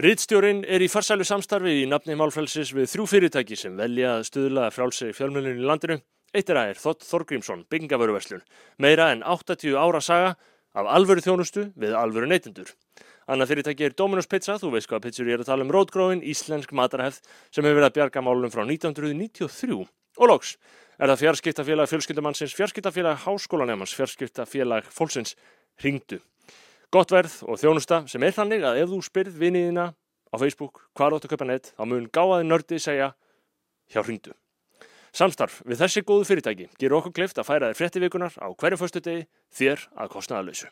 Rittstjórin er í farsælu samstarfi í nafni málfrelsis við þrjú fyrirtæki sem velja að stuðla frálsegi fjölmjölun í landinu. Eitt er aðeir Þott Þorgrímsson, byggingavöruverslun, meira en 80 ára saga af alvöru þjónustu við alvöru neytendur. Annað fyrirtæki er Dominus Pizza, þú veist hvað pizzur ég er að tala um rótgróin, íslensk matarhefð sem hefur verið að bjarga málunum frá 1993. Og loks er það fjarskiptafélag fjölskyldamannsins, fjarskiptafélag háskólanemans, fjarskiptafélag fólksins ringdu. Gott verð og þjónusta sem er þannig að ef þú spyrð viniðina á Facebook hvað áttu að köpa neitt, þá mun gáðaði nördi segja hjá ringdu. Samstarf við þessi góðu fyrirtæki gerur okkur kleift að færa þér fréttivikunar á hverju förstu degi þér að kostnaðalösu.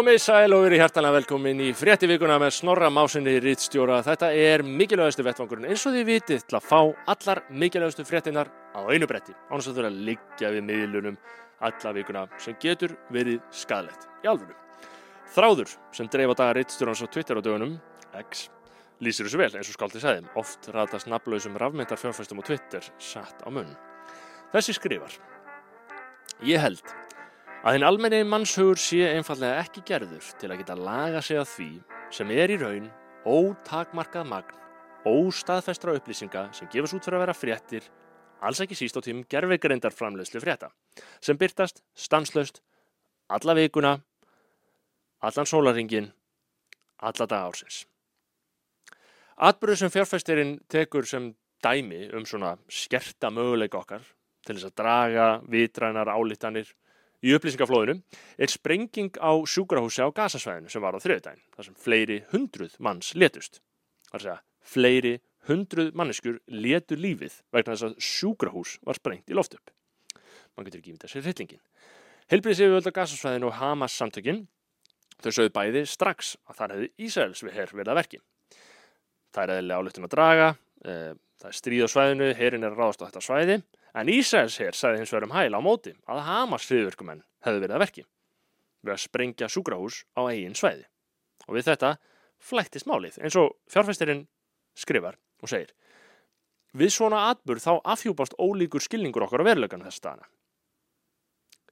Komið sæl og verið hjartanlega velkomin í fréttivíkuna með Snorra Másinni Rítstjóra. Þetta er mikilvægastu vettvangurinn eins og þið vitið til að fá allar mikilvægastu fréttinar á einu bretti. Ánast að þú verður að liggja við miðlunum alla vikuna sem getur verið skadlegt í alfunum. Þráður sem dreif á dagar Rítstjórans á Twitter á dögunum, X, lýsir þessu vel eins og skaldið sæðum. Oft ratast nafnlausum rafmyndar fjárfæstum á Twitter satt á munn. Þessi skrifar. Ég held að hinn almenni mannshugur sé einfallega ekki gerður til að geta laga sig að því sem er í raun ótakmarkað magn, óstaðfestra upplýsinga sem gefast út fyrir að vera fréttir, alls ekki síst á tímum gerfegreindar framleiðslu frétta, sem byrtast stanslöst alla vikuna, allan sólaringin, alla dag ársins. Atbyrðu sem fjárfæstirinn tekur sem dæmi um svona skerta möguleika okkar til þess að draga vitrænar álítanir í upplýsingaflóðinu er sprenging á sjúkrahúsi á gasasvæðinu sem var á þriðdægin, þar sem fleiri hundruð manns letust. Það er að segja, fleiri hundruð manneskjur letu lífið vegna þess að sjúkrahús var sprengt í loft upp. Man getur ekki myndið sér hryllingin. Helbriðs yfirvöld á gasasvæðinu og Hamas samtökin, þau sögðu bæði strax að þar hefði Ísraels við herr verið að verki. Það er eðlilega álutin að draga, eh, það er stríð á svæðinu, herrin er ráðast á þetta svæði, En Ísæls hér sagði hins vegar um hæla á móti að Hamas hriðverkumenn hefði verið að verki við að sprengja súkrahús á eigin svæði. Og við þetta flættist málið eins og fjárfæstirinn skrifar og segir Við svona atburð þá afhjúpast ólíkur skilningur okkar á verulegan þess staðana.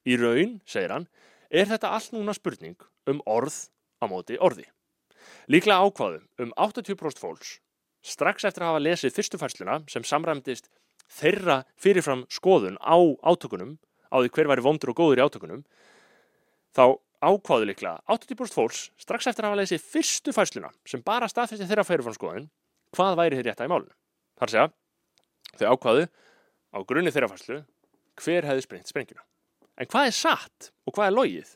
Í raun, segir hann, er þetta allt núna spurning um orð á móti orði. Líklega ákvaðum um 80% fólks strax eftir að hafa lesið fyrstu færsluna sem samræmdist þeirra fyrirfram skoðun á átökunum, á því hver væri vondur og góður í átökunum, þá ákváðu líklega 80% fólks strax eftir að hafa leysið fyrstu fæsluna sem bara staðfesti þeirra fyrirfram skoðun, hvað væri þeir rétta í málunum. Þar segja, þau ákváðu á grunni þeirra fæslu hver hefði sprengt sprengjuna. En hvað er satt og hvað er logið?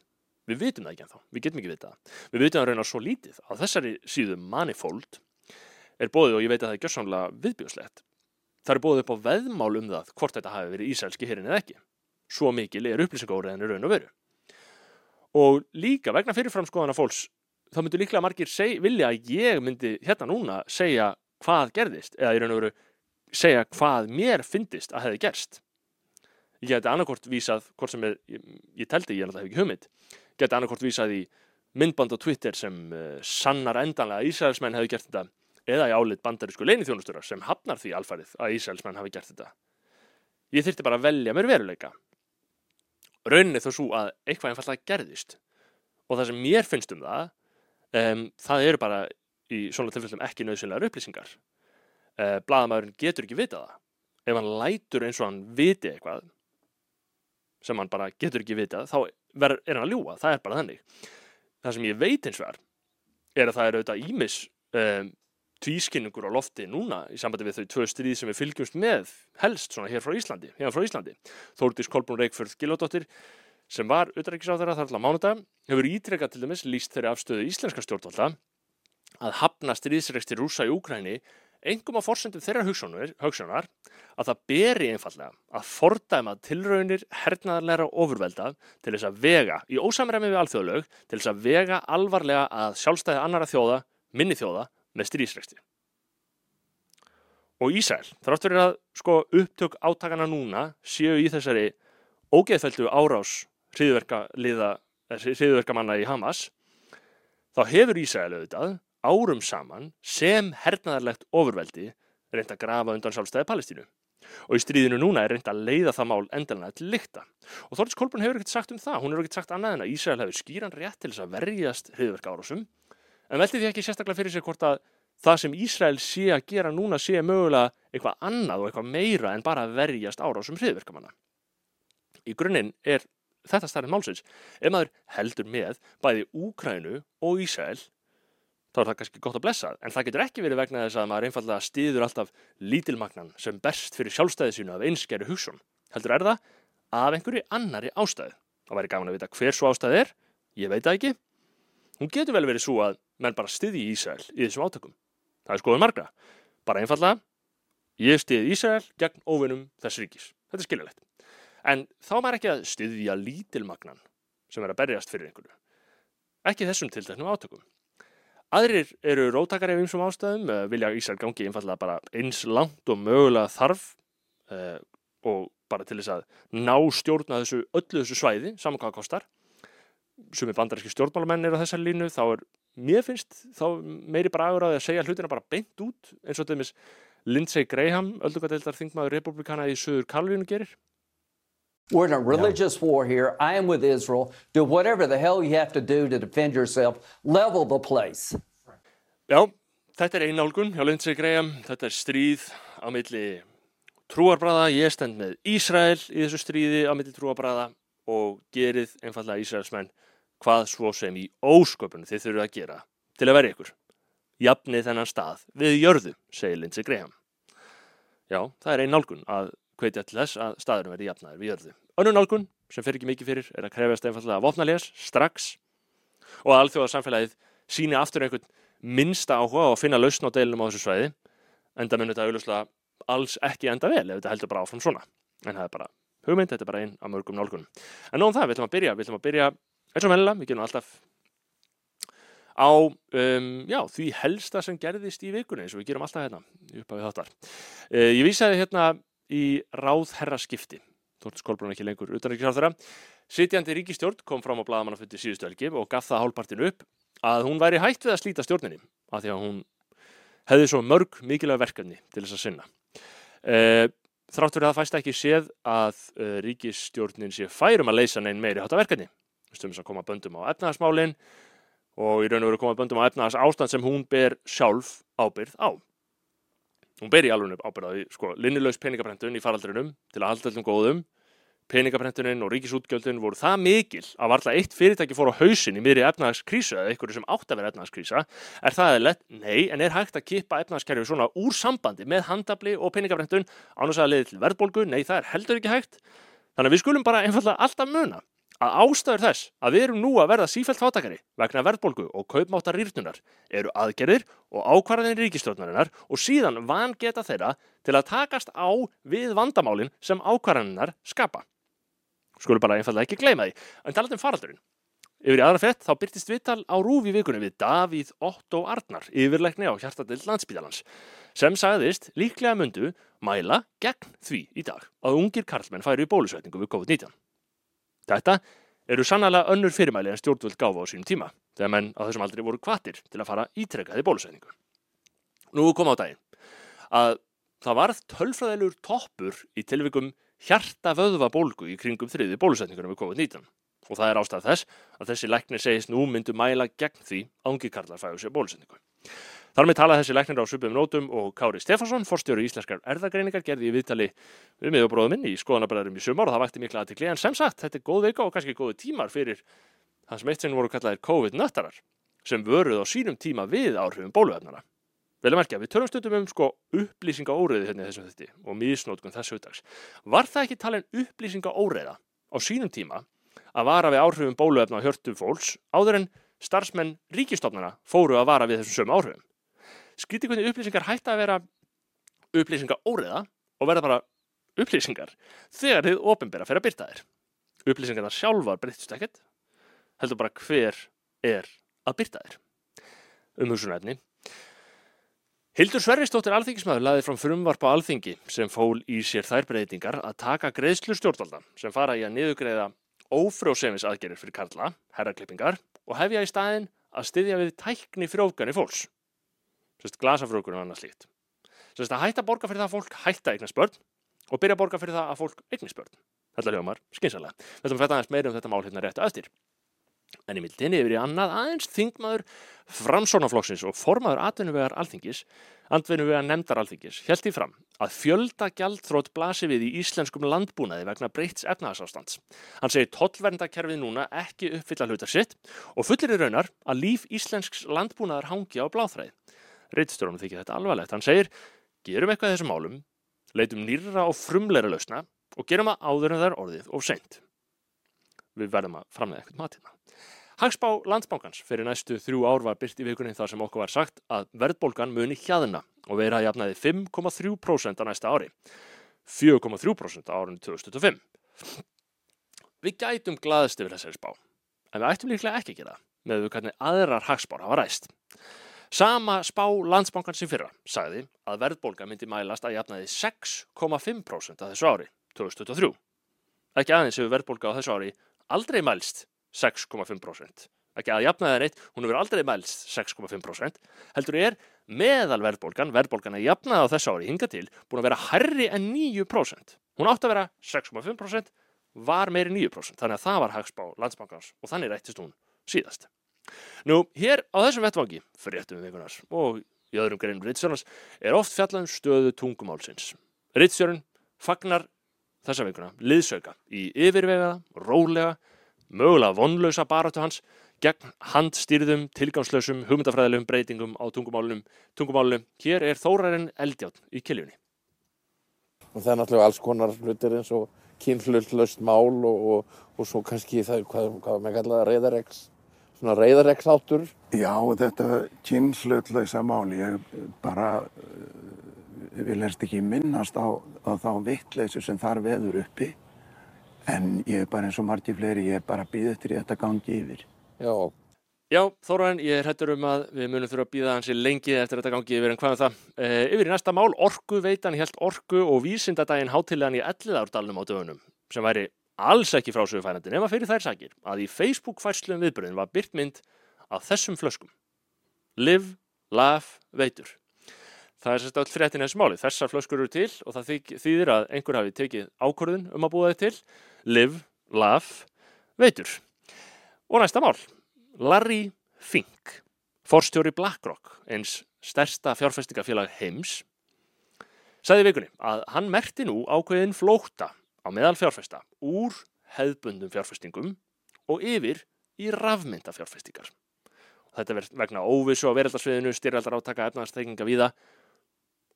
Við vitum það ekki en þá, við getum ekki vita það. Við vitum það raunar svo lítið. Á þessari síðu manifold er bóðið og ég veit að það er gjörsamlega viðbjóðslegt Það er búið upp á veðmál um það hvort þetta hafi verið ísælski hérin eða ekki. Svo mikil er upplýsingóriðinu raun og veru. Og líka vegna fyrirframskoðana fólks, þá myndur líklega margir seg, vilja að ég myndi hérna núna segja hvað gerðist eða í raun og veru segja hvað mér fyndist að hefði gerst. Ég geti annarkort vísað, hvort sem er, ég, ég teldi ég náttúrulega hef ekki hugmynd, geti annarkort vísað í myndband á Twitter sem uh, sannar endanlega að Ísraelsmenn hefði gert þetta eða í álit bandarísku leinithjónustura sem hafnar því alfarið að Ísælsmenn hafi gert þetta. Ég þurfti bara að velja mér veruleika. Rauninni þó svo að eitthvað einfallega gerðist og það sem mér finnst um það, um, það eru bara í svona tilfellum ekki nöðsynlegar upplýsingar. Uh, Blaðamæðurinn getur ekki vita það. Ef hann lætur eins og hann viti eitthvað sem hann bara getur ekki vita, þá er hann að ljúa. Það er bara þannig. Það sem ég veit eins og er, er að það eru auðvitað ímis um, tvískinningur á lofti núna í sambandi við þau tvö stríð sem við fylgjumst með helst svona hér frá Íslandi, hérna frá Íslandi. Þórdís Kolbrún Reykjörð Gilódóttir sem var auðvitaðrikiðsáþara þar allar mánudag hefur ítrekka til dæmis líst þeirri afstöðu íslenska stjórnvalda að hafna stríðsreiksti rúsa í Úkræni engum á forsendum þeirra hugsunar að það beri einfallega að fordæma tilraunir hernaðarleira ofurvelda til þess að vega í ósamræmi við alþjóðlög til þess að vega alvarlega að sjálfstæði annara þjóða, minni þjóða með strísreksti. Og Ísæl, þrátt verið að sko upptök átakana núna séu í þessari ógeðfældu árás hriðverkamanna í Hamas, þá hefur Ísæl auðvitað árum saman sem hernaðarlegt ofurveldi reynd að grafa undan sjálfstæði Palestínu. Og í stríðinu núna er reynd að leiða það mál endalega til lykta. Og Þorðis Kolbrun hefur ekkert sagt um það. Hún hefur ekkert sagt annað en að Ísrael hefur skýran rétt til þess að verjast hriðverka árásum. En veldi því ekki sérstaklega fyrir sér hvort að það sem Ísrael sé að gera núna sé mögulega eitthvað annað og eitthvað meira en bara verjast árásum hriðverkamanna. Í grunninn er þetta starfið málsins. Ef maður heldur með bæði Úkrænu og Ísrael þá er það kannski gott að blessa, en það getur ekki verið vegna þess að maður einfallega stýður alltaf lítilmagnan sem berst fyrir sjálfstæði sínu af einskeru hugsun. Heldur er það af einhverju annari ástæðu. Það væri gaman að vita hver svo ástæði er, ég veit það ekki. Hún getur vel verið svo að menn bara stýði Ísrael í þessum átökum. Það er skoðun margra. Bara einfallega, ég stýði Ísrael gegn óvinnum þess ríkis. Þetta er skiljalegt. En þá maður ekki að stýðja lítilmagnan sem er að berjast fyrir einhverju. Ekki þessum tilteknum átökum. Aðrir eru róttakari af einsum ástæðum, uh, vilja Ísrael gangi einfallega bara eins langt og mögulega þarf uh, og bara til þess að ná stjórna þessu öllu þessu svæði, saman hvað það kostar. Sumi bandaríski stjórnmálamenn er á þessar línu, þá er, mér finnst, þá meiri bragur að segja hlutina bara beint út, eins og þetta Lindsey Graham, öldungadeildar þingmaður republikana í Suður Kalvínu gerir. We're in a religious yeah. war here. I am with Israel. Do whatever the hell you have to do to defend yourself. Level the place. Já, þetta er einálgun hjá Lindsey Graham. Þetta er stríð á milli trúarbræða. Ég stend með Ísrael í þessu stríði á milli trúarbræða og gerið einfallega Ísraelsmenn hvað svo sem í ósköpunum þið þurfuð að gera til að vera ykkur. Jafnið þennan stað við jörðu, segir Lindsey Graham. Já, það er einálgun að hvetja til þess að staðurum verði jafnaður við jörðu. Önnun nálgun sem fyrir ekki mikið fyrir er að krefjast einfallega að vopnalegas strax og að alþjóða samfélagið síni aftur einhvern minnsta áhuga að finna lausn á deilum á þessu svæði en það munir þetta auðvitað alls ekki enda vel ef þetta heldur bara áfram svona. En það er bara hugmynd, þetta er bara einn af mörgum nálgunum. En nóðum það, við ætlum að byrja, við ætlum að byrja eins og mennilega, við gerum alltaf á um, já, því helsta sem gerðist í vikunni eins og við gerum alltaf hérna upp á við þáttar. Uh, ég vísaði hérna í ráðherraskipti. Þórtis Kolbrún ekki lengur utanriksráðherra. Sittjandi ríkistjórn kom fram á bladamannafundi síðustu helgi og gaf það hálfpartin upp að hún væri hægt við að slíta stjórninni af því að hún hefði svo mörg mikilvæg verkefni til þess að sinna. E, þrátt fyrir að það fæst ekki séð að e, ríkistjórnin sé færum að leysa neinn meiri hátta verkefni. Stumins að koma böndum á efnahagsmálinn og í raun og veru koma böndum á efnahags ástand sem hún ber sjálf ábyrð á hún ber í alveg ábyrðaði sko, linnilegs peningabrentun í faraldrinum til að halda allum góðum peningabrentunin og ríkisútgjöldun voru það mikil að varla eitt fyrirtæki fór á hausin í miðri efnagskrísu eða einhverju sem átt að vera efnagskrísa er það lett? Nei, en er hægt að kippa efnagskerfi svona úr sambandi með handabli og peningabrentun ánum að leiði til verðbólgu? Nei, það er heldur ekki hægt þannig að við skulum bara einfallega alltaf muna að ástæður þess að við erum nú að verða sífælt fátakari vegna verðbólgu og kaupmáttar rýrtunar eru aðgerðir og ákvarðanir ríkistjórnarinnar og síðan van geta þeirra til að takast á við vandamálinn sem ákvarðaninnar skapa. Skulum bara einfallega ekki gleyma því. En talað um faraldurinn. Yfir í aðra fett þá byrtist viðtal á rúfi vikunni við Davíð Otto Arnar, yfirleikni á hjartadild landsbíðalans, sem sagðist líklega myndu mæla gegn því í dag að ungir karlmenn færi í bólusvetningu við COVID-19. Þetta eru sannlega önnur fyrirmæli en stjórnvöld gáfa á sínum tíma, þegar menn á þessum aldrei voru kvatir til að fara ítrekkaði bólusetningu. Nú kom á daginn að það varð tölfræðilur toppur í tilvikum hjarta vöðva bólgu í kringum þriði bólusetningunum við COVID-19 og það er ástæð þess að þessi læknir segist nú myndu mæla gegn því ángikarlar fæðu sér bólusetningu. Þar með tala þessi læknir á Subum Nótum og Kári Stefansson, forstjóru íslenskar erðagreiningar, gerði í viðtali við miðurbróðum minn í skoðanabræðurum í sumar og það vakti mikla aðtikli en sem sagt, þetta er góð veika og kannski góðu tímar fyrir það sem eitt sinn voru kallaðir COVID-nöttarar sem vöruð á sínum tíma við áhrifum bóluefnara. Vel að merkja, við tölum stundum um sko upplýsinga óreiði hérna þessum þetta og mísnótkun þessu utdags. Var það ekki talin upplýsinga óreiða á sínum tíma að vara við áhrifum bóluefna á hjörtum fólks áður en starfsmenn ríkistofnana fóru að vara við þessum sömu áhrifum? skrítið hvernig upplýsingar hætta að vera upplýsingar óriða og verða bara upplýsingar þegar þið ofinbera fyrir að byrta þér. Upplýsingarna sjálfar breyttist ekkert, heldur bara hver er að byrta þér. Um hugsunarefni. Hildur Sverrisdóttir alþingismæður laði fram frumvarp á alþingi sem fól í sér þær breytingar að taka greiðslu stjórnvalda sem fara í að niðugreiða ófrjósemis aðgerir fyrir karla, herraklippingar og hefja í staðin að styðja við tækni frjóðgani fólks. Sérst glasafrjóðgun og annað slíkt. Sérst að hætta borga fyrir það að fólk hætta eignast börn og byrja að borga fyrir það að fólk eignast börn. Þetta hljómar skynsalega. Við ætlum að fæta aðeins meira um þetta mál hérna réttu aðstyr. En í mildinni yfir í annað aðeins þingmaður framsónaflokksins og formaður atvinnuvegar alþingis, andvinnuvegar nefndar alþingis, held í fram að fjölda gjaldþrótt blasi við í íslenskum landbúnaði vegna breyts efnaðsástands. Hann segir tollverndakerfið núna ekki uppfylla hlutar sitt og fullir í raunar að líf íslensks landbúnaðar hangi á bláþræði. Reitstjórnum þykir þetta alvarlegt. Hann segir, gerum eitthvað þessum málum, leitum nýra og frumleira lausna og gerum að áður en er orðið og seint. Við verðum að framlega eitthvað matina. Hagspá landsbankans fyrir næstu þrjú ár var byrt í vikunni þar sem okkur var sagt að verðbólgan muni hjaðina og vera að jafnaði 5,3% á næsta ári. 4,3% á árunni 2025. Við gætum glaðist yfir þessari spá, en við ættum líklega ekki að gera með við hvernig aðrar hagspár hafa ræst. Sama spá landsbankans í fyrra sagði að verðbólga myndi mælast að jafnaði 6,5% að þessu ári, 2023. Ekki aðeins hefur verðbólga á þessu ári aldrei mælst 6,5%. Ekki að jafna það neitt, hún hefur aldrei mælst 6,5%. Heldur er meðal verðbólgan, verðbólgan að jafna það á þessu ári hinga til, búin að vera herri en 9%. Hún átti að vera 6,5%, var meiri 9%. Þannig að það var hagspá landsbankans og þannig rættist hún síðast. Nú, hér á þessum vettvangi, fréttum við vikunars og í öðrum greinum Ritstjórnars, er oft fjallað um stöðu tungumálsins. Ritstjórn fagnar þessa vikuna liðsauka í yfirvegaða, rólega, mögulega vonlausa baráttu hans gegn handstýrðum, tilgangslösum, hugmyndafræðilegum breytingum á tungumálunum. tungumálunum. Hér er Þórarinn Eldjátt í killjunni. Og það er náttúrulega alls konar hlutir eins og kynhlutlöst mál og, og, og svo kannski það, hvað, hvað með kallaða reyðaregs, svona reyðaregs áttur. Já, þetta kynhlutlösa mál, ég bara vil helst ekki minnast á, á þá vittleysu sem þar veður uppi En ég er bara eins og margir fleiri, ég er bara að býða eftir þetta gangi yfir. Já. Já, Þóran, ég er hættur um að við munum þurfa að býða hansi lengi eftir þetta gangi yfir en hvað er það? E, yfir í næsta mál, orgu veitan helt orgu og vísindadaginn hátilegan í elliðárdalunum á dögunum sem væri alls ekki frásögufærandi nema fyrir þær sakir að í Facebook-færslum viðbröðin var byrt mynd af þessum flöskum. Live, laugh, veitur. Það er sérst öll fréttin þessu máli. Þessar flöskur eru til og það þýðir að einhver hafi tekið ákvörðun um að búa þið til live, laugh, veitur. Og næsta mál, Larry Fink, forstjóri BlackRock, eins stærsta fjárfestingafélag heims, sagði vikunni að hann merti nú ákveðin flóta á meðal fjárfesta úr hefðbundum fjárfestingum og yfir í rafmyndafjárfestingar. Þetta verð vegna óvissu á veraldarsviðinu, styrjaldar átaka efnaðarstekinga víða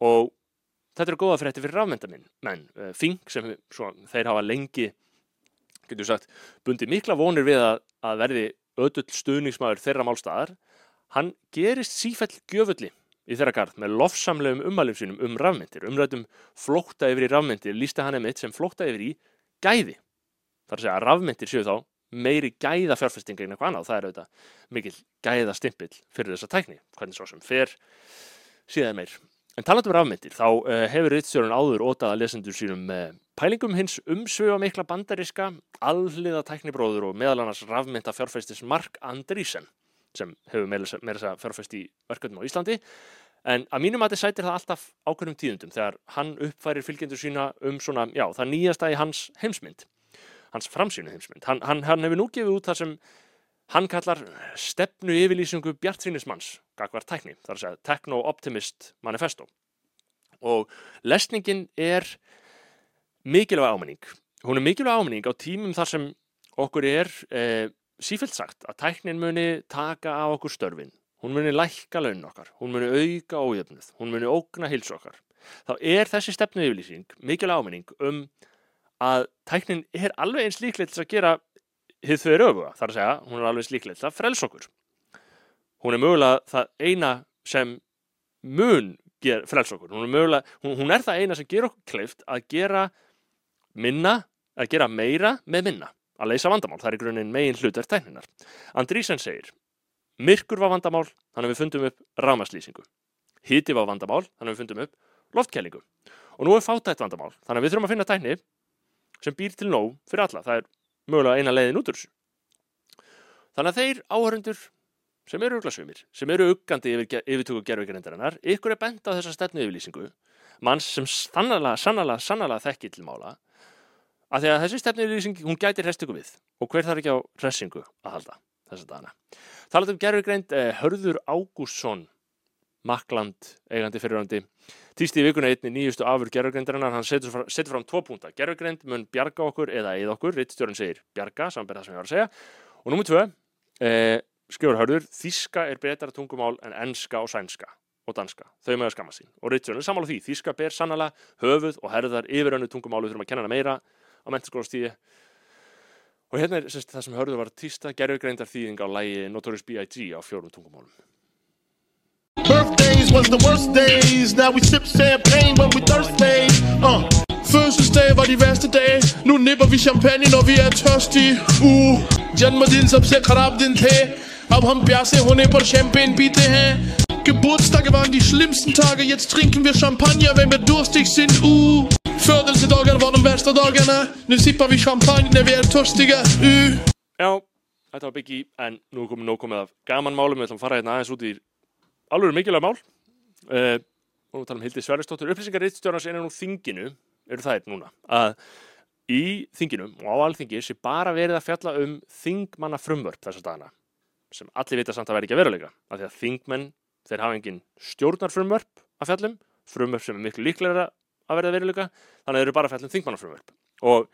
og þetta eru góða frétti fyrir rafmyndamenn, menn, Fink sem svo, þeir hafa lengi getur sagt, bundi mikla vonir við að, að verði ödull stuðningsmæður þeirra málstæðar, hann gerist sífell gjöfulli í þeirra garð með lofsamlegum umælum sínum um rafmyndir, umrætum flókta yfir í rafmyndir, lísta hann einmitt sem flókta yfir í gæði. Að segja að rafmyndir séu þá meiri gæða fjárfestinga en eitthvað annað, það er auðvitað mikil gæða stimpill fyrir þessa tækni, hvernig svo sem fer síðan meir. En talandum um rafmyndir, þá uh, hefur Ritstjórun áður ótað að lesendur sínum með pælingum hins umsvöfa mikla bandariska, alliða tæknibróður og meðal annars rafmynda fjárfæstis Mark Andreessen sem hefur meira þess að fjárfæst í verkefnum á Íslandi. En að mínum að þetta sætir það alltaf ákveðnum tíðundum þegar hann uppfærir fylgjendur sína um svona, já, það nýjasta í hans heimsmynd, hans framsýnu heimsmynd. Hann, hann, hann hefur nú gefið út það sem hann kallar stefnu yfirlýsingu bjartsýnismanns gagvar tækni, það er að segja Techno Optimist Manifesto. Og lesningin er mikilvæg ámenning hún er mikilvæg ámenning á tímum þar sem okkur er eh, sífælt sagt að tæknin muni taka á okkur störfin. Hún muni lækka launin okkar, hún muni auka ójöfnuð, hún muni ógna hils okkar. Þá er þessi stefnu yfirlýsing mikilvæg ámenning um að tæknin er alveg eins líklegt til að gera hið þau eru öfuga, þar að segja, hún er alveg slíklegt að frels okkur. Hún er mögulega það eina sem mun frels okkur. Hún er, mögulega, hún, hún er það eina sem ger okkur kleift að gera minna, að gera meira með minna, að leysa vandamál. Það er í grunninn megin hlutverð tækninar. Andrísen segir, myrkur var vandamál, þannig að við fundum upp rámaslýsingu. Hiti var vandamál, þannig að við fundum upp loftkælingu. Og nú er fátætt vandamál, þannig að við þurfum að finna tækni sem býr til nóg fyrir alla. Það er mögulega eina leiðin út úr þessu. Þannig að þeir áhörundur sem eru uglasumir, sem eru uggandi yfir, yfirtöku gerðvíkarindarinnar, ykkur er bent á þessa stefnu yfirlýsingu, manns sem sannlega, sannlega, sannlega þekkir til mála, að því að þessi stefnu yfirlýsing, hún gætir hrestingu við og hver þarf ekki á hressingu að halda þessa dana. Talat um gerðvíkarind, eh, Hörður Ágússon, Makland, eigandi fyrirhandi, týsti í vikuna einni nýjustu afur gerðvíkarindarinnar, hann setur, fram, setur fram tvo púnta, gerðvíkarind mun bjarga okkur eða eða okkur, rittstjórun segir bjarga, samanberð það sem ég var að segja, og nummið tvö, eh, skrifur hörður, þíska er betra tungumál en enska og sænska og danska, þau með að skamma sín. Og Richard er samála því, þíska ber sannlega höfuð og herðar yfir önnu tungumálu þurfum að kenna hana meira á mentaskólastíði og hérna er sérst, það sem hörður var týsta gerðugreindar þýðing á lægi Notorious B.I.G. á fjórum tungumálum was the worst days. Now we sip champagne when we thirsty. Uh. Fødselsdag var de værste dage Nu nipper vi champagne, når vi er tørstige Uh, janmadin sabse kharab din the. Ab ham pyaase hone par champagne pite hain. Geburtstage waren die schlimmsten Tage. Jetzt trinken wir Champagner, wenn wir durstig sind. Uh, födelsedagar var de värsta dagarna Nu sippar vi champagne när vi er törstiga Uh Já, þetta var Biggie en nú er komið nóg komið af gaman málum Við ætlum að fara hérna aðeins út í alveg mikilvæg mál uh, og nú tala um Hildi Sverristóttur upplýsingar rittstjórnars innan úr þinginu eru það eitt núna að í þinginum og á alþingi sé bara verið að fjalla um þingmanna frumvörp þessar dagana sem allir vita samt að vera ekki að veruleika af því að þingmenn, þeir hafa engin stjórnarfrumvörp að fjallum frumvörp sem er miklu líklega að verða veruleika þannig að þeir eru bara að fjalla um þingmannafrumvörp. Og,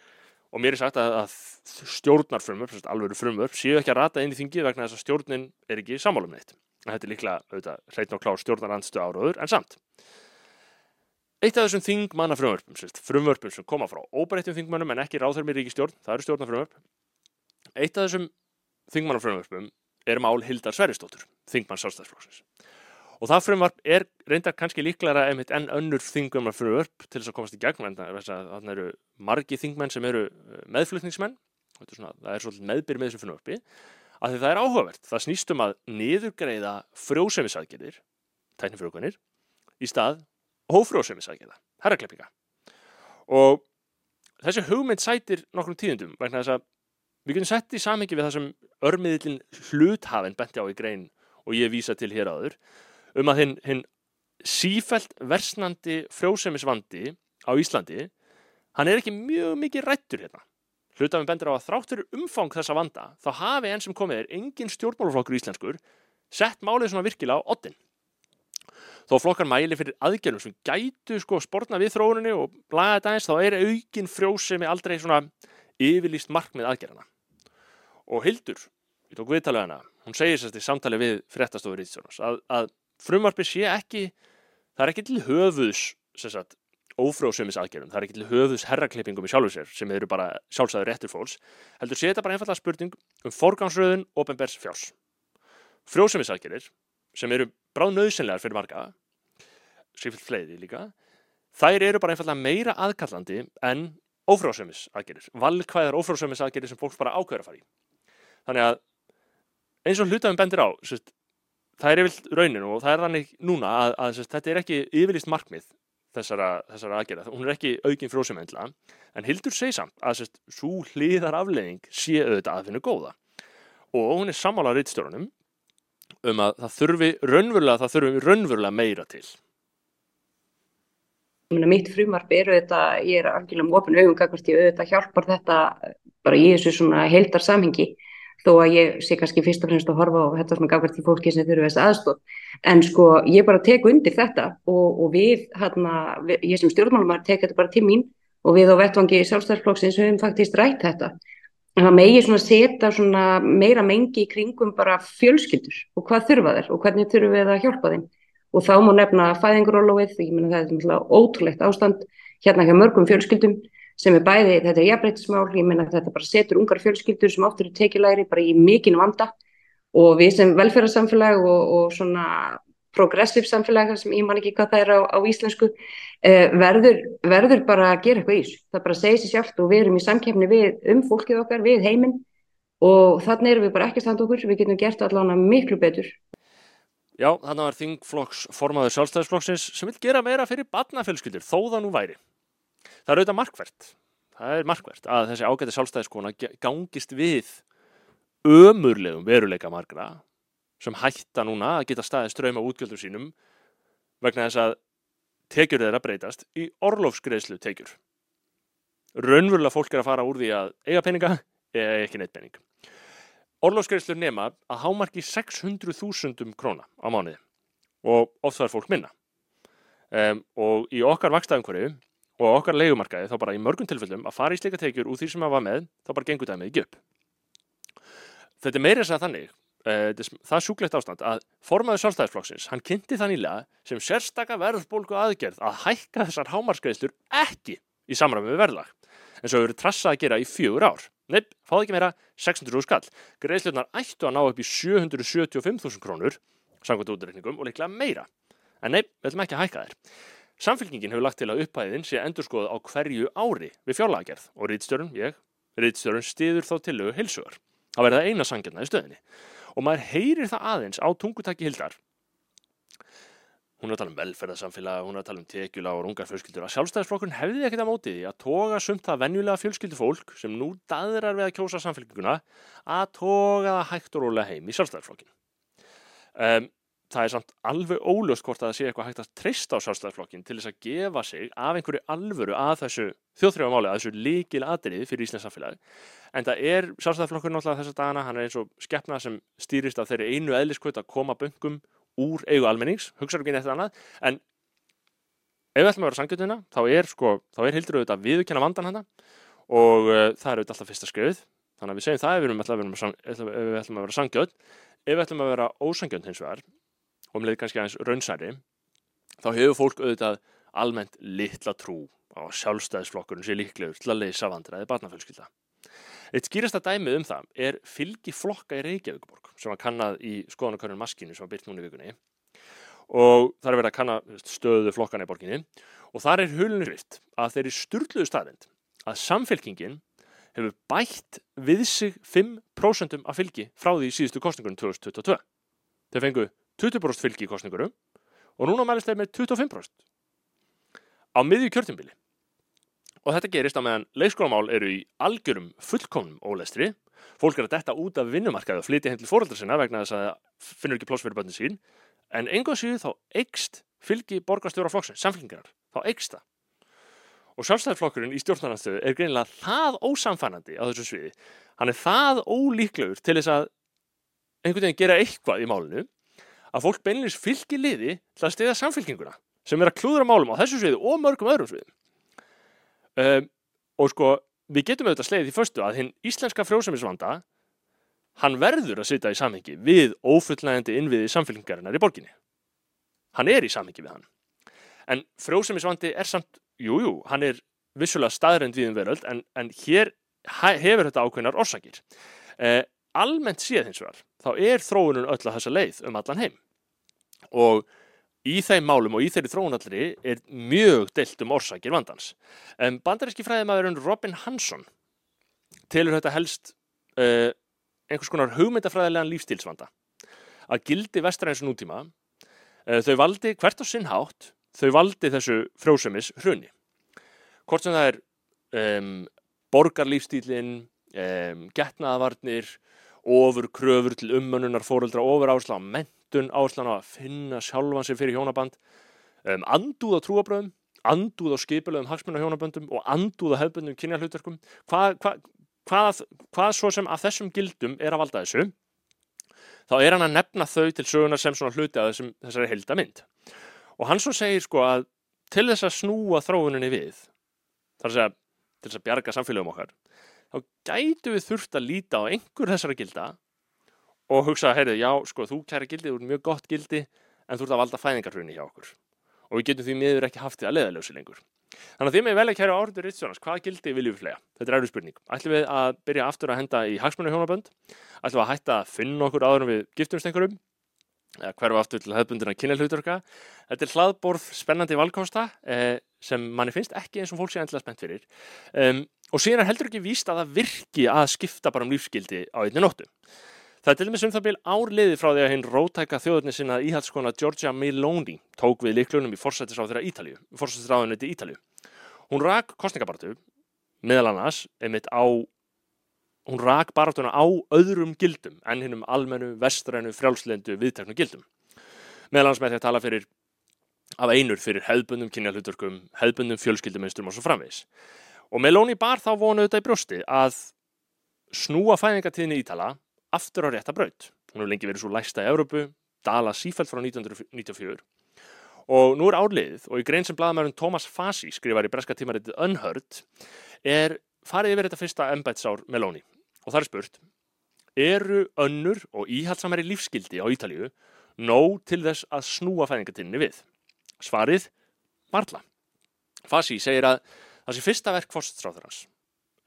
og mér er sagt að, að stjórnarfrumvörp, alveg frumvörp séu ekki að rata inn í þingi vegna þess að stjórnin er ekki samálum neitt þetta er líklega, hreitn og klár stjórnarandstu áraður en samt Eitt af þessum þingmannafrumvörpum, frumvörpum sem koma frá óbreyttum þingmannum en ekki ráðhverjum í ríkistjórn, það eru stjórnarfrumvörp. Eitt af þessum þingmannafrumvörpum er mál Hildar Sverristóttur, þingmann sjálfstæðsflóksins. Og það frumvarp er reyndar kannski líklara enn önnur þingmannafrumvörp til þess að komast í gegn, en það eru margi þingmenn sem eru eh, meðflutningsmenn, það er svolítið meðbyr með þessu frumvarpi, að það er áhugavert. Það snýstum að niðurgreiða frjósemisaðgerðir, tæknifrjókunir, í stað ófrjósemisaðgerða, herrakleppinga. Og þessi hugmynd sætir nokkrum tíðundum vegna þess að Við getum sett í samhengi við það sem örmiðlinn hluthafinn benti á í grein og ég vísa til hér áður um að hinn, hinn sífælt versnandi frjósemisvandi á Íslandi, hann er ekki mjög mikið rættur hérna. Hlutafinn bendir á að þráttur umfang þessa vanda þá hafi enn sem komið er engin stjórnmáluflokkur íslenskur sett málið svona virkilega á oddin. Þó flokkar mæli fyrir aðgerðum sem gætu sko spórna við þróuninni og blæða þetta eins þá er aukin frjósemi aldrei svona yfirlýst markmið aðgerðana og Hildur, ég tók viðtalið hana hún segir sérst í samtali við fréttastofur Ríðstjónas að, að frumvarpi sé ekki það er ekki til höfuðs sagt, ófrjóðsömis aðgerðum, það er ekki til höfuðs herraklippingum í sjálfu sér sem eru bara sjálfsæður réttur fólks, heldur sé þetta bara einfallega spurning um forgangsröðun ofinbærs fjárs. Frjóðsömis aðgerðir sem eru bráð nöðsynlegar fyrir marga sífilt fleiði líka þær eru bara einfallega meira aðkallandi en ófrjóðsömis aðgerðir, valkvæðar ófrjóðsömis aðgerðir sem fólk bara ákveður að fara í. Þannig að eins og hlutafinn bendir á sérst, það er yfirlt rauninu og það er þannig núna að, að sérst, þetta er ekki yfirlist markmið þessara, þessara aðgerða, hún er ekki aukinn fróðsumendla, en Hildur segi samt að svo hlýðar afleðing sé auðvitað að finna góða. Og hún er sammálað reytstjórnum um að það þurfi raunverulega, það þurfi raunverulega meira til. Mitt frumarp eru þetta, ég er algjörlega um ofin kakvart ég auðvitað hjálpar þetta bara í þessu svona heildar samhengi þó að ég sé kannski fyrst og fremst að horfa og þetta sem er gafvært í fólki sem þurfu þessi aðstótt en sko ég bara tek undir þetta og, og við, hérna, við, ég sem stjórnmálumar tek þetta bara til mín og við á vettvangi sjálfstæðsflokksins höfum faktist rætt þetta. En það megi svona setja svona meira mengi í kringum bara fjölskyldur og hvað þurfa þeir og hvernig þurfum við að hjálpa þeim. Og þá má nefna fæðingrólóið, ég menna það er ótrúlegt ástand hérna hjá mörgum fjölskyldum sem er bæði, þetta er jafnbreytismál, ég menna þetta bara setur ungar fjölskyldur sem oftur er tekilæri bara í mikinn vanda og við sem velferðarsamfélag og, og svona progressiv samfélag sem ég man ekki hvað það er á, á íslensku uh, verður, verður bara að gera eitthvað í þessu. Það bara segir sér sjálft og við erum í samkefni við um fólkið okkar, við heiminn og þannig erum við bara ekki standa okkur, við getum gert allavega miklu betur. Já, þannig var þingflokks formaður sjálfstæðisflokksins sem vil gera meira fyrir barnafjölskyldur, þó það nú væri. Það er auðvitað markvert. Það er markvert að þessi ágæti sjálfstæðiskona gangist við ömurlegum veruleika margra sem hætta núna að geta staðið ströym á útgjöldum sínum vegna þess að tekjur þeirra breytast í orlofsgreðslu tekjur. Raunverulega fólk er að fara úr því að eiga peninga eða ekki neitt pening. Orlofsgreðslur nema að hámarki 600.000 króna á mánuði og oft er fólk minna. Um, og í okkar vakstaðumhverju og okkar leigumarkaði þá bara í mörgum tilfellum að fara í slika tekjur úr því sem maður var með þá bara gengur það með ekki upp. Þetta er meira þess að þannig, uh, það sjúklegt ástand að formaður sjálfstæðisflokksins, hann kynnti það nýlega sem sérstaka verðbólku aðgerð að hækka þessar hámarskreðslur ekki í samræmi við verðlag en svo hefur trassað að gera í fjögur ár. Neip, fáðu ekki meira 600 skall. Greiðslutnar ættu að ná upp í 775.000 krónur samkvæmt útreikningum og líklega meira. En neip, við ætlum ekki að hækka þér. Samfélkingin hefur lagt til að upphæðin sé endur skoða á hverju ári við fjárlagerð og rýtstjórun, ég, rýtstjórun stiður þá tillögu heilsugar. Það verða eina sangjarna í stöðinni. Og maður heyrir það aðeins á tungutaki hildar hún er að tala um velferðarsamfélag, hún er að tala um tekjula og rungar fjölskyldur að sjálfstæðisflokkun hefði ekkert að móti því að toga sumt það venjulega fjölskyldufólk sem nú daðrar við að kjósa samfélkinguna að toga það hægt og rólega heim í sjálfstæðisflokkin. Um, það er samt alveg óljóst hvort að það sé eitthvað hægt að treysta á sjálfstæðisflokkin til þess að gefa sig af einhverju alvöru að þessu þjóðþrjámáli, að þessu líkil atriði fyrir Íslands samfélagi. En það er sjálfstæðisflokkur náttúrulega þessa dagana, hann er eins og skeppna sem stýrist af þeirri einu eðliskvöld að koma böngum úr eigu almennings, hugsaður ekki neitt annað, en ef við ætlum að vera sangjöndina, þá er sko, er hildur auðvitað viðkjanna vandan hana og uh, það er auðvitað alltaf fyrsta skrið, þannig að við segjum það ef við ætlum að vera sangjönd, ef við ætlum að vera ósangjönd hins vegar, og um leið kannski aðeins raunsæri, þá hefur fólk auðvitað almennt litla trú á sjálfstæðisflokkurinn er líklegur til að leysa vandræði barnafölskylda. Eitt skýrasta dæmið um það er fylgi flokka í Reykjavíkuborg sem var kannad í skoðanakarinn maskinu sem var byrt núna í vikunni og það er verið að kanna stöðu flokkana í borginni og þar er hulunni hrift að þeir eru styrluðu staðrind að samfélkingin hefur bætt við sig 5% af fylgi frá því síðustu kostningunum 2022. Þeir fengu 20% fylgi í kostningurum og núna mælist þeir með 25% á miðju kjörtumbili. Og þetta gerist á meðan leikskólamál eru í algjörum fullkomnum ólestri. Fólk er að detta út af vinnumarkaði og flytja henni til fóröldra sinna vegna þess að finnur ekki pláss fyrir bönnin sín. En enga síðu þá eikst fylgi borgarstjóra flokksinn, samfélgingar, þá eikst það. Og sjálfstæðarflokkurinn í stjórnarnarstöðu er greinilega það ósamfænandi á þessu sviði. Hann er það ólíklegur til þess að einhvern veginn gera eitthvað í málinu að fólk beinleins fylgi liði til að stiða samfélkinguna sem er að klúðra málum á þessu sviði og mörgum öðrum sviðum. Um, og sko, við getum auðvitað slegið í förstu að hinn íslenska frjóðsæmisvanda, hann verður að sitja í samhengi við ófullnægandi innviði samfélgingarinnar í borginni. Hann er í samhengi við hann. En frjóðsæmisvandi er samt, jújú, jú, hann er vissulega staðrænt við um veröld, en, en hér hefur þetta ákveðnar orsakir. Uh, almennt séð hins vegar, þá er þróunum öll að þessa leið um allan heim. Og Í þeim málum og í þeirri þróunallri er mjög deilt um orsakir vandans. En bandaríski fræðimæðurinn Robin Hansson telur þetta helst uh, einhvers konar hugmyndafræðilegan lífstílsvanda. Að gildi vestræðins nútíma, uh, þau valdi hvert á sinn hátt, þau valdi þessu frjósumis hrunni. Hvort sem það er um, borgarlífstílinn, um, getnaðavarnir, ofur kröfur til ummönnunar fóröldra, ofur áslá á menn menntun, áherslan á að finna sjálfan sig fyrir hjónaband, um, andúð á trúabröðum, andúð á skipilöðum hagsmunna hjónaböndum og andúð á hefðböndum kynjarhlutverkum. Hvað, hvað, hvað, hvað svo sem af þessum gildum er að valda þessu, þá er hann að nefna þau til sögunar sem svona hluti að þessum, þessari helda mynd. Og hann svo segir sko að til þess að snúa þróuninni við, þar að segja til þess að bjarga samfélagum okkar, þá gætu við þurft að líta á einhver þessara gilda og hugsa, heyrðu, já, sko, þú kæra gildi, þú er mjög gott gildi, en þú ert að valda fæðingarhrunni hjá okkur. Og við getum því miður ekki haft því að leðalösi lengur. Þannig að því með vel að kæra áriður Rittsjónas, hvaða gildi viljum við flega? Þetta er ærið spurning. Ætlum við að byrja aftur að henda í hagsmunni hjónabönd? Ætlum við að hætta að finna okkur áður við giftumst einhverjum? eða hverfa aftur til hefðbundina kynjahluturka. Þetta er hlaðborð spennandi valkosta eh, sem manni finnst ekki eins og fólk sé endilega spennt fyrir. Um, og síðan er heldur ekki víst að það virki að skipta bara um lífsgildi á einni nóttu. Það er til dæmis um það byrj árliði frá því að hinn rótæka þjóðurni sinna íhaldskona Giorgia Meloni tók við liklunum í forsættisráðunni til Ítalíu. Hún rak kostningabartu meðal annars einmitt á hún rak baráttuna á öðrum gildum en hinnum almennu, vestrænu, frjálslendu, viðteknu gildum. Meðal annars með því að tala fyrir af einur fyrir hefðbundum kynjahluturkum, hefðbundum fjölskyldumynstrum og svo framvegis. Og Meloni bar þá vonuð þetta í brjósti að snúa fæðingatíðinni Ítala aftur á rétta braut. Hún hefur lengi verið svo læsta í Európu, dala sífælt frá 1994 og nú er árliðið og í grein sem bladamærun Thomas Fassi skrifar í breska tímaritið Unheard er farið yfir þetta fyrsta embætsár Meloni og það er spurt eru önnur og íhaldsamari lífskildi á Ítalíu nóg til þess að snúa fæðingatinni við? Svarið, varla. Fassi segir að það sé fyrsta verk fórstráðarans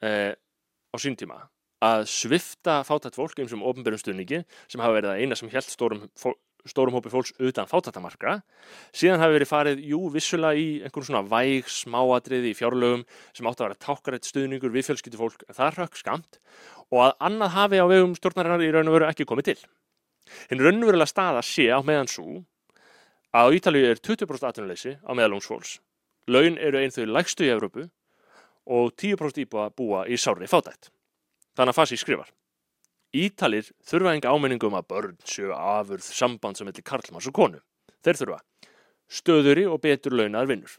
eh, á sín tíma að svifta fátætt fólk eins og um ofnbjörnum stuðningi sem hafa verið að eina sem held stórum, stórum hópi fólks utan fátættamarka. Síðan hafi verið farið, jú, vissulega í einhvern svona væg smáadriði í fjárlögum sem átti að vera tákarætt stuðningur við fjölskyttu fólk en það rökk skamt og að annað hafi á vegum stjórnarinnar í raun og veru ekki komið til. Hinn raunverulega staða sé á meðan svo að á Ítalíu er 20% atvinnuleysi á meðalungsfólks. Laun eru einn þau lægstu í Evrópu og 10% íbúa búa í sárri fátætt. Þannig að Fassi skrifar. Ítalir þurfa enga áminningu um að börn séu afurð samband sem hefði karlmanns og konu. Þeir þurfa stöðuri og betur launar vinnur.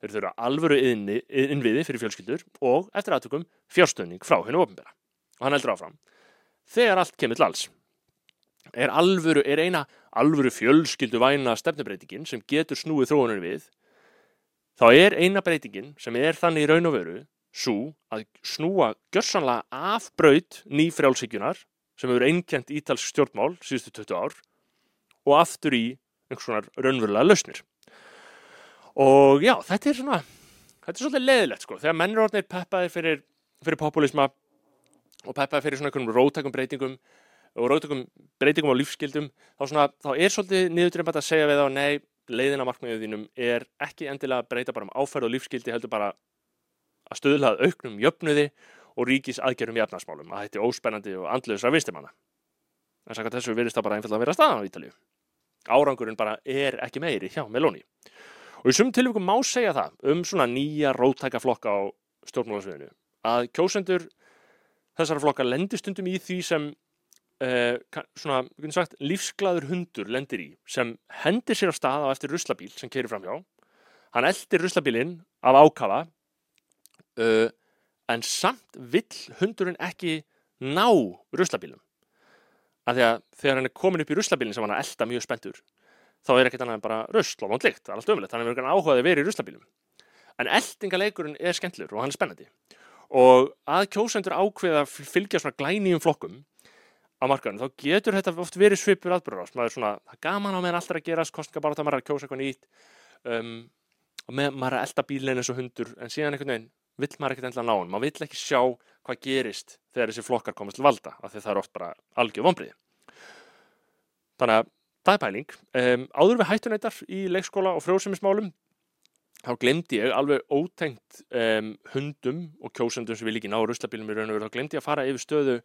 Þeir þurfa alvöru innviði fyrir fjölskyldur og eftir aðtökum fjárstöðning frá hennu ofnbæra. Og hann heldur áfram. Þegar allt kemur til alls er, alvöru, er eina alvöru fjölskyldu væna stefnubreitingin sem getur snúið þróunum við þá er eina breytingin sem er þannig í raun og veru svo að snúa gjörsanlega af braut nýfrjálsíkjunar sem hefur einkjent ítalsk stjórnmál síðustu 20 ár og aftur í einhvers svona raunverulega lausnir. Og já, þetta er svona, þetta er svolítið leðilegt sko, þegar mennur orðinir peppaðir fyrir, fyrir populisma og peppaðir fyrir svona einhvern rótækum breytingum og rótækum breytingum á lífsgildum, þá, svona, þá er svolítið niðurdreymbært að segja við þá, nei, leiðina markmiðið þínum er ekki endilega að breyta bara um áferð og lífsgildi, heldur bara að stöðlað auknum jöfnuði og ríkis aðgerum í efnarsmálum að þetta er óspennandi og andluðsra vistimanna. En sakka þessu virðist það bara einfallega að vera staðan á Ítalíu. Árangurinn bara er ekki meiri hjá Meloni. Og í sum tilvíkum má segja það um svona nýja rótæka flokka á stjórnmálasviðinu að kjósendur þessara flokka lendir stundum í því sem eh, svona, sagt, lífsglaður hundur lendir í sem hendir sér á stað á eftir ruslabíl sem keirir fram hjá. Hann eldir ruslabílinn af ákafa uh, en samt vill hundurinn ekki ná ruslabílum af því að þegar hann er komin upp í ruslabílinn sem hann er elda mjög spendur þá er ekkert annað en bara rusl og vondlikt, það er allt ömulegt þannig að við erum áhugaði að vera í ruslabílum en eldingaleikurinn er skemmtlur og hann er spennandi. Og að kjósendur ákveða að fylgja svona glænýjum flokkum á markaðinu, þá getur þetta oft verið svipur aðbúrðast, maður er svona, það er gaman á meðan alltaf að gerast, kostningabaráta, maður er að kjósa eitthvað nýtt um, og með, maður er að elda bílinn eins og hundur, en síðan einhvern veginn vill maður ekkert endla ná hann, maður vill ekki sjá hvað gerist þegar þessi flokkar komast til valda af því það er oft bara algjör vonbrið þannig að það er pæling. Um, áður við hættunættar í leikskóla og frjóðsumismálum þá glemdi ég alveg ótengt um, hundum og kjósendum sem vil ekki ná ruslabílum í raun og veru, þá glemdi ég að fara yfir stöðu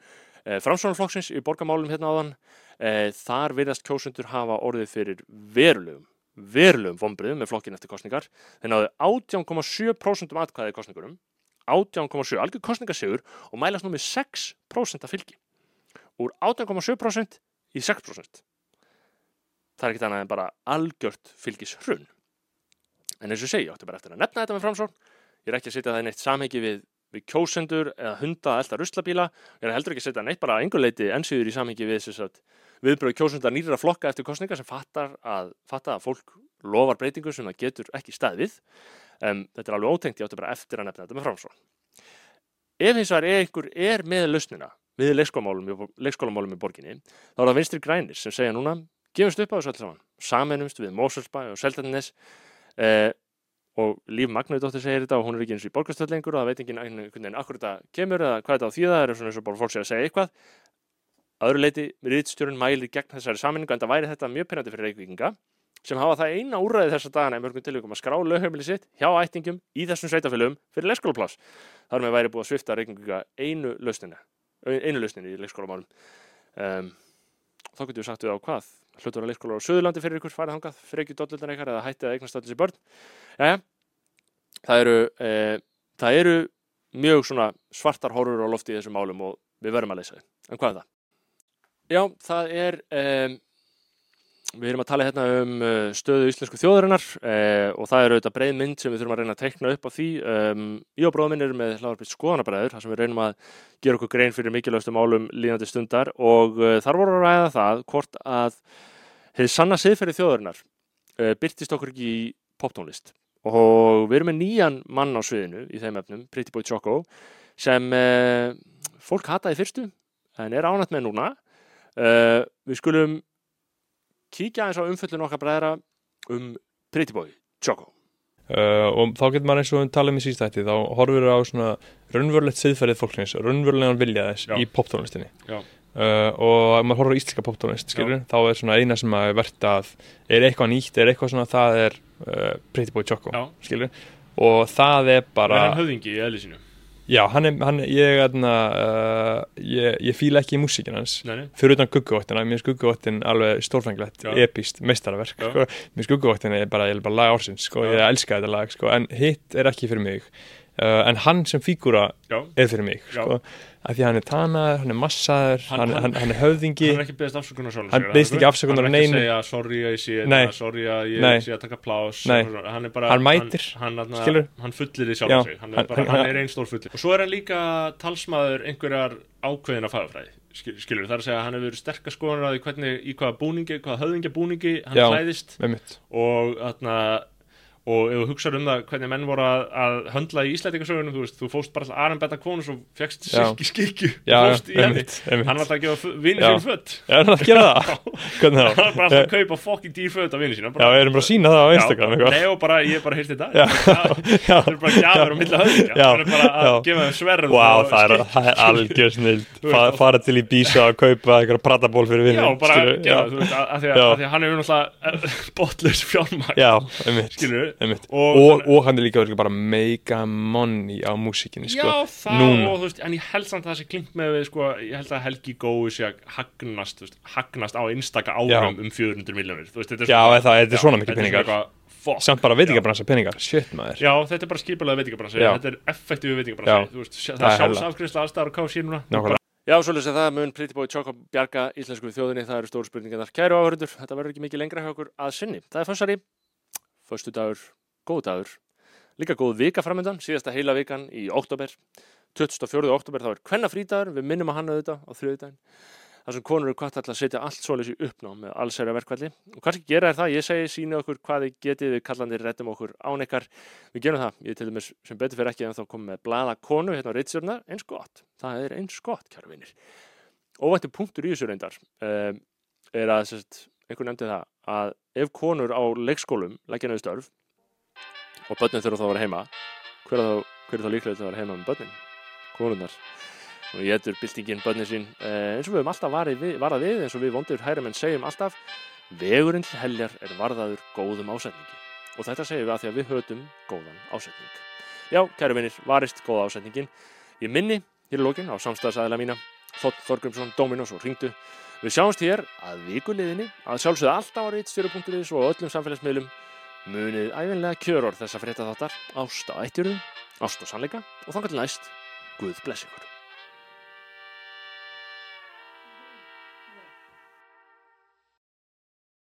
framsvonarflokksins í borgamálum hérna áðan. Uh, þar virðast kjósendur hafa orðið fyrir verulegum verulegum vonbriðum með flokkin eftir kostningar þeir náðu 18,7% um atkvæði í kostningurum 18,7, algjör kostningasegur og mælast nú með 6% af fylgi. Úr 18,7% í 6% það er ekkit annað en bara algjört fylgis hrun en eins og segja, ég átti bara eftir að nefna þetta með framsókn. Ég er ekki að setja það í neitt samhengi við, við kjósendur eða hunda elda ruslabíla ég er heldur ekki að setja neitt bara einhverleiti ennsýður í samhengi við þess að viðbröð kjósundar nýra flokka eftir kostninga sem fattar að, fattar að fólk lofar breytingu sem það getur ekki staðið. Um, þetta er alveg ótengt, ég átti bara eftir að nefna þetta með framsvon. Ef hins vegar er einhver er með lausnina við leikskólamálum í borginni, þá er það vinstri grænir sem segja núna, gefumst upp á þessu alls saman, saminumst við Mósulsbæ og Seldarnes eh, og Líf Magnaudóttir segir þetta og hún er ekki eins og í borgastöld lengur og það veit ekki einhvern veginn akkur þetta kemur eða hvað þetta á því það er eins og bara fólk sé að segja eitthvað öðru leiti riðstjórun mælir gegn þessari sammenningu en það væri þetta mjög pyrrandi fyrir reykvíkinga sem hafa það eina úrræði þessa dagana í mörgum tilvíkum að skrá lögheimili sitt hjá ættingum í þessum sveitafélögum fyrir leikskólapláss. Þar með væri búið að svifta reykvíkinga einu lausninu, einu lausninu þá getur við sagt við á hvað hlutur að leikskólar á Suðurlandi fyrir ykkur farið hangað, fyrir ekki dolluldan eitthvað eða hættið að eignast allir sér börn. Jæja, það eru, e, það eru mjög svona svartar horfur á lofti í þessum málum og við verðum að leysa þau. En hvað er það? Já, það er, um, við erum að tala hérna um uh, stöðu íslensku þjóðarinnar uh, og það er auðvitað breið mynd sem við þurfum að reyna að tekna upp á því. Um, ég og bróðum minn erum með hlaðarpitt skoðanabræður, þar sem við reynum að gera okkur grein fyrir mikilvægstu málum líðandi stundar. Og uh, þar voru að ræða það hvort að hefði sanna siðferði þjóðarinnar uh, byrtist okkur ekki í poptónlist. Og við erum með nýjan mann á sviðinu í þeim efnum, Pretty Boy Choco sem uh, fólk hataði fyrstu en er ánætt með núna. Uh, við skulum kíkja eins á umföllun okkar bræðra um Pretty Boy Choco Uh, og þá getur maður eins og við talum í sístætti þá horfur við á svona raunverulegt siðferðið fólksins, raunverulegan vilja þess Já. í poptónlistinni Já. uh, og maður horfur á íslenska poptónlist skilur, þá er svona eina sem að er verðt að er eitthvað nýtt, er eitthvað svona það er uh, Pretty Boy Choco Já. skilur, og það er bara er hann höfðingi í eðli sínu já, hann er, hann, ég, aðna, uh, ég, ég fíla ekki í músíkin hans fyrir utan gugguvottina, mér finnst gugguvottin alveg stórfenglegt, Já. epíst, meistaraverk Já. sko. mér finnst gugguvottin er bara, ég er bara lag ársins sko. Ég elska þetta lag, sko. en hitt er ekki fyrir mig uh, en hann sem fígúra er fyrir mig sko. af því að hann er tanaður, hann er massaður Hann- hann, hann- hann, er höfðingi. hann er ekki beðist afsökunar sjálfur Hann biðst ekki afsökunar hann er ekki að segja sorry að ég sé þetta, sorry að ég sé að taka plás hann er bara Hann mætir, hann, skilur. fullir í Já, sjálf sig. Hann er, er einn stór fullir og svo er hann líka talsmaður einhverjar ákveðina fagafræði skil- skilur, það er að segja að hann hefur sterkar skoðunar á því hvernig, í hvaða búningi, hvaða höfðingja búningi hann mitt og þarna og ef þú hugsaður um það hvernig menn voru að, að höndla í Íslandingasögunum, þú þú fóst bara til Arnbetta konus og fegst Já. silki skikju og hann var alltaf að gefa vinni Já. sín fött hann að gera það? hann var bara alltaf að kaupa fokkin dýr fött af vinni sín já, við erum bara að sína það á Instagram. Nei og bara, ég er bara heilt þetta Já. Já. Það er bara gjafur á milli höfðingja. Já. Það er bara að gefa þeim sverð og það er, algjör snild og- fara til í bísa og kaupa eitthvað prataból fyrir Já, Og- Og, og, hann er líka örugglega bara mega money á músíkinni sko. Já, það Núna. og þú veist, en ég held samt að það sé klingt með við, sko, ég held að Helgi Gói sé að hagnast, þú veist, hagnast á einstaka árum Já. um 400 miljónir, þú veist, þetta er Já, svona- það- þetta er svona mikið peningar. samt bara já. veitingabransa peningar shit maður Já, þetta er bara skipulega veitingabransi, Já. þetta er þú veist, það Það er sjálfsafgriðsla aðstæður á KFC núna. Já, svolítið sem það mun Pretty Boy Choco bjarga íslensku þjóðinni, það eru stóru spurningarnar. Kæru áhörundur, þetta verður ekki mikið lengra hjá okkur að sinni. Það er fyrstari, förstu dagur, góð dagur, líka góð vika framöndan, síðasta heila vikan í oktober, 24. oktober, þá er hvenna frídagur, við minnum að hann auðvitað á þriðudaginn. Það sem konur eru hvað til að setja allt svoleiðis í uppnám með allsæra verkvalli og kannski gera þér það, ég segi síni okkur hvað þið getið við kallandi rettum okkur án ykkar. Við gerum það, ég til dæmis sem betur fyrir ekki en þá komum með blaða konu hérna á reitstjórnar eins gott, það er eins gott kæru vinir. Óvættu punktur í þessu reyndar um, er að sérst, einhver nefndi það að ef konur á leikskólum leggja neðu störf og börnin þurfa þá að vera heima hver er þá, hver er þá líklega að vera heima með börnin? Konurnar. Og ég etur byltingin börnin sín eh, eins og við höfum alltaf varið við, varað við eins og við vondur hærumenn segjum alltaf vegurinn til heljar er varðaður góðum ásetningi. Og þetta segjum við að því að við höfum góðan ásetning. Já, kæru vinir, varist góða ásetningin. Ég minni hér í lókin á samstæðsæðila mína Þótt Þorgrimsson, Dominos og Ringdu Við sjáumst hér að vikuliðinni. Að sjálfsögðu alltaf á rítstjóru.is og öllum samfélagsmiðlum. Munið æfinlega kjöror þessa frétta þáttar ást á ættjörðum, ást á sannleika og þangar til næst. Guð bless ykkur